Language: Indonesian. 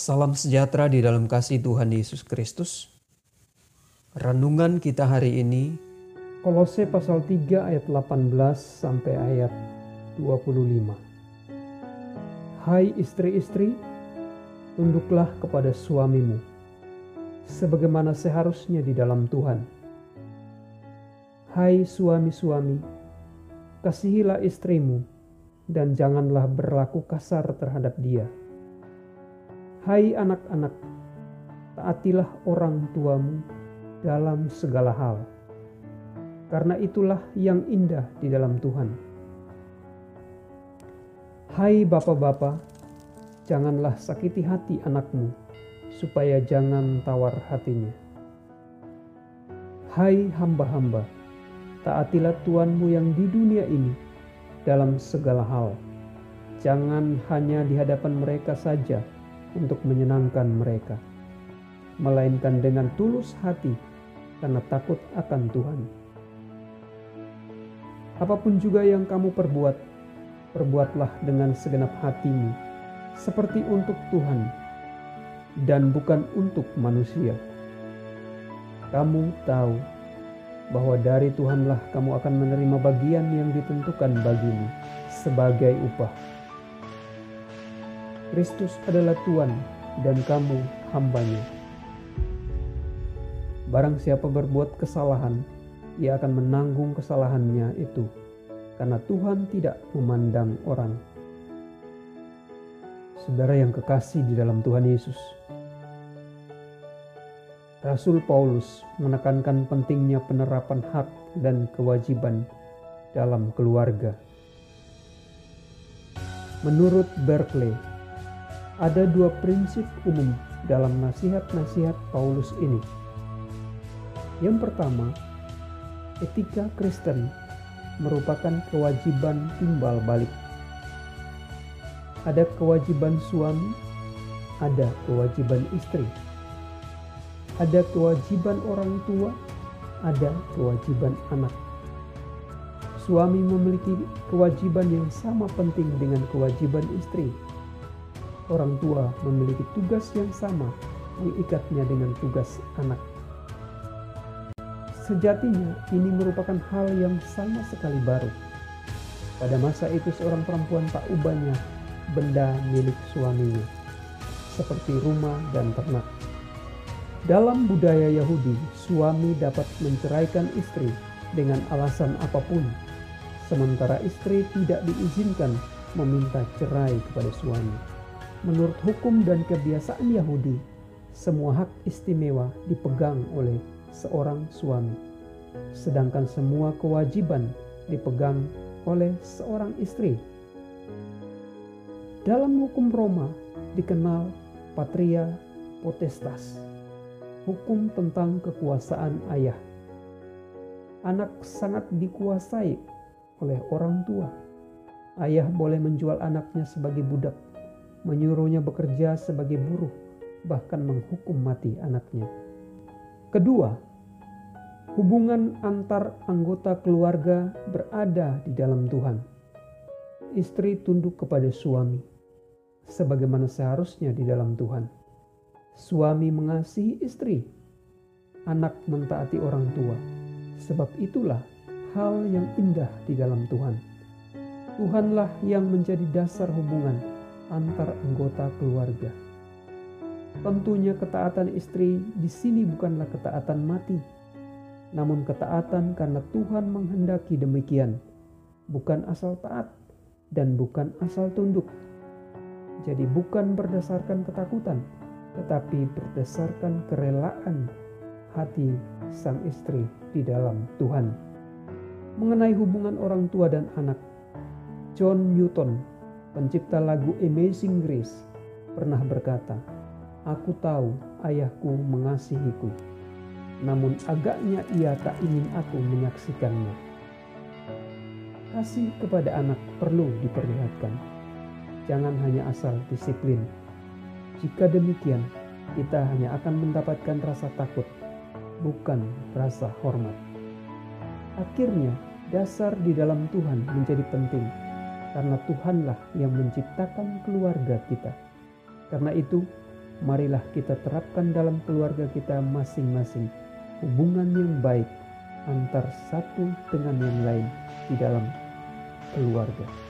Salam sejahtera di dalam kasih Tuhan Yesus Kristus. Renungan kita hari ini Kolose pasal 3 ayat 18 sampai ayat 25. Hai istri-istri, tunduklah kepada suamimu sebagaimana seharusnya di dalam Tuhan. Hai suami-suami, kasihilah istrimu dan janganlah berlaku kasar terhadap dia Hai anak-anak, taatilah orang tuamu dalam segala hal, karena itulah yang indah di dalam Tuhan. Hai bapak-bapak, janganlah sakiti hati anakmu, supaya jangan tawar hatinya. Hai hamba-hamba, taatilah Tuhanmu yang di dunia ini dalam segala hal. Jangan hanya di hadapan mereka saja, untuk menyenangkan mereka, melainkan dengan tulus hati karena takut akan Tuhan. Apa pun juga yang kamu perbuat, perbuatlah dengan segenap hatimu, seperti untuk Tuhan dan bukan untuk manusia. Kamu tahu bahwa dari Tuhanlah kamu akan menerima bagian yang ditentukan bagimu sebagai upah. Kristus adalah Tuhan dan kamu hambanya. Barang siapa berbuat kesalahan, ia akan menanggung kesalahannya itu, karena Tuhan tidak memandang orang. Saudara yang kekasih di dalam Tuhan Yesus, Rasul Paulus menekankan pentingnya penerapan hak dan kewajiban dalam keluarga. Menurut Berkeley, ada dua prinsip umum dalam nasihat-nasihat Paulus ini. Yang pertama, etika Kristen merupakan kewajiban timbal balik. Ada kewajiban suami, ada kewajiban istri. Ada kewajiban orang tua, ada kewajiban anak. Suami memiliki kewajiban yang sama penting dengan kewajiban istri orang tua memiliki tugas yang sama mengikatnya dengan tugas anak. Sejatinya ini merupakan hal yang sama sekali baru. Pada masa itu seorang perempuan tak ubahnya benda milik suaminya, seperti rumah dan ternak. Dalam budaya Yahudi, suami dapat menceraikan istri dengan alasan apa pun, sementara istri tidak diizinkan meminta cerai kepada suami. Menurut hukum dan kebiasaan Yahudi, semua hak istimewa dipegang oleh seorang suami, sedangkan semua kewajiban dipegang oleh seorang istri. Dalam hukum Roma dikenal patria potestas, hukum tentang kekuasaan ayah. Anak sangat dikuasai oleh orang tua. Ayah boleh menjual anaknya sebagai budak menyuruhnya bekerja sebagai buruh, bahkan menghukum mati anaknya. Kedua, hubungan antar anggota keluarga berada di dalam Tuhan. Istri tunduk kepada suami, sebagaimana seharusnya di dalam Tuhan. Suami mengasihi istri, anak mentaati orang tua. Sebab itulah hal yang indah di dalam Tuhan. Tuhanlah yang menjadi dasar hubungan antar anggota keluarga. Tentunya ketaatan istri di sini bukanlah ketaatan mati, namun ketaatan karena Tuhan menghendaki demikian, bukan asal taat dan bukan asal tunduk. Jadi bukan berdasarkan ketakutan, tetapi berdasarkan kerelaan hati sang istri di dalam Tuhan. Mengenai hubungan orang tua dan anak, John Newton pencipta lagu Amazing Grace, pernah berkata, Aku tahu ayahku mengasihiku, namun agaknya ia tak ingin aku menyaksikannya. Kasih kepada anak perlu diperlihatkan. Jangan hanya asal disiplin. Jika demikian, kita hanya akan mendapatkan rasa takut, bukan rasa hormat. Akhirnya, dasar di dalam Tuhan menjadi penting karena Tuhanlah yang menciptakan keluarga kita. Karena itu, marilah kita terapkan dalam keluarga kita masing-masing hubungan yang baik antar satu dengan yang lain di dalam keluarga.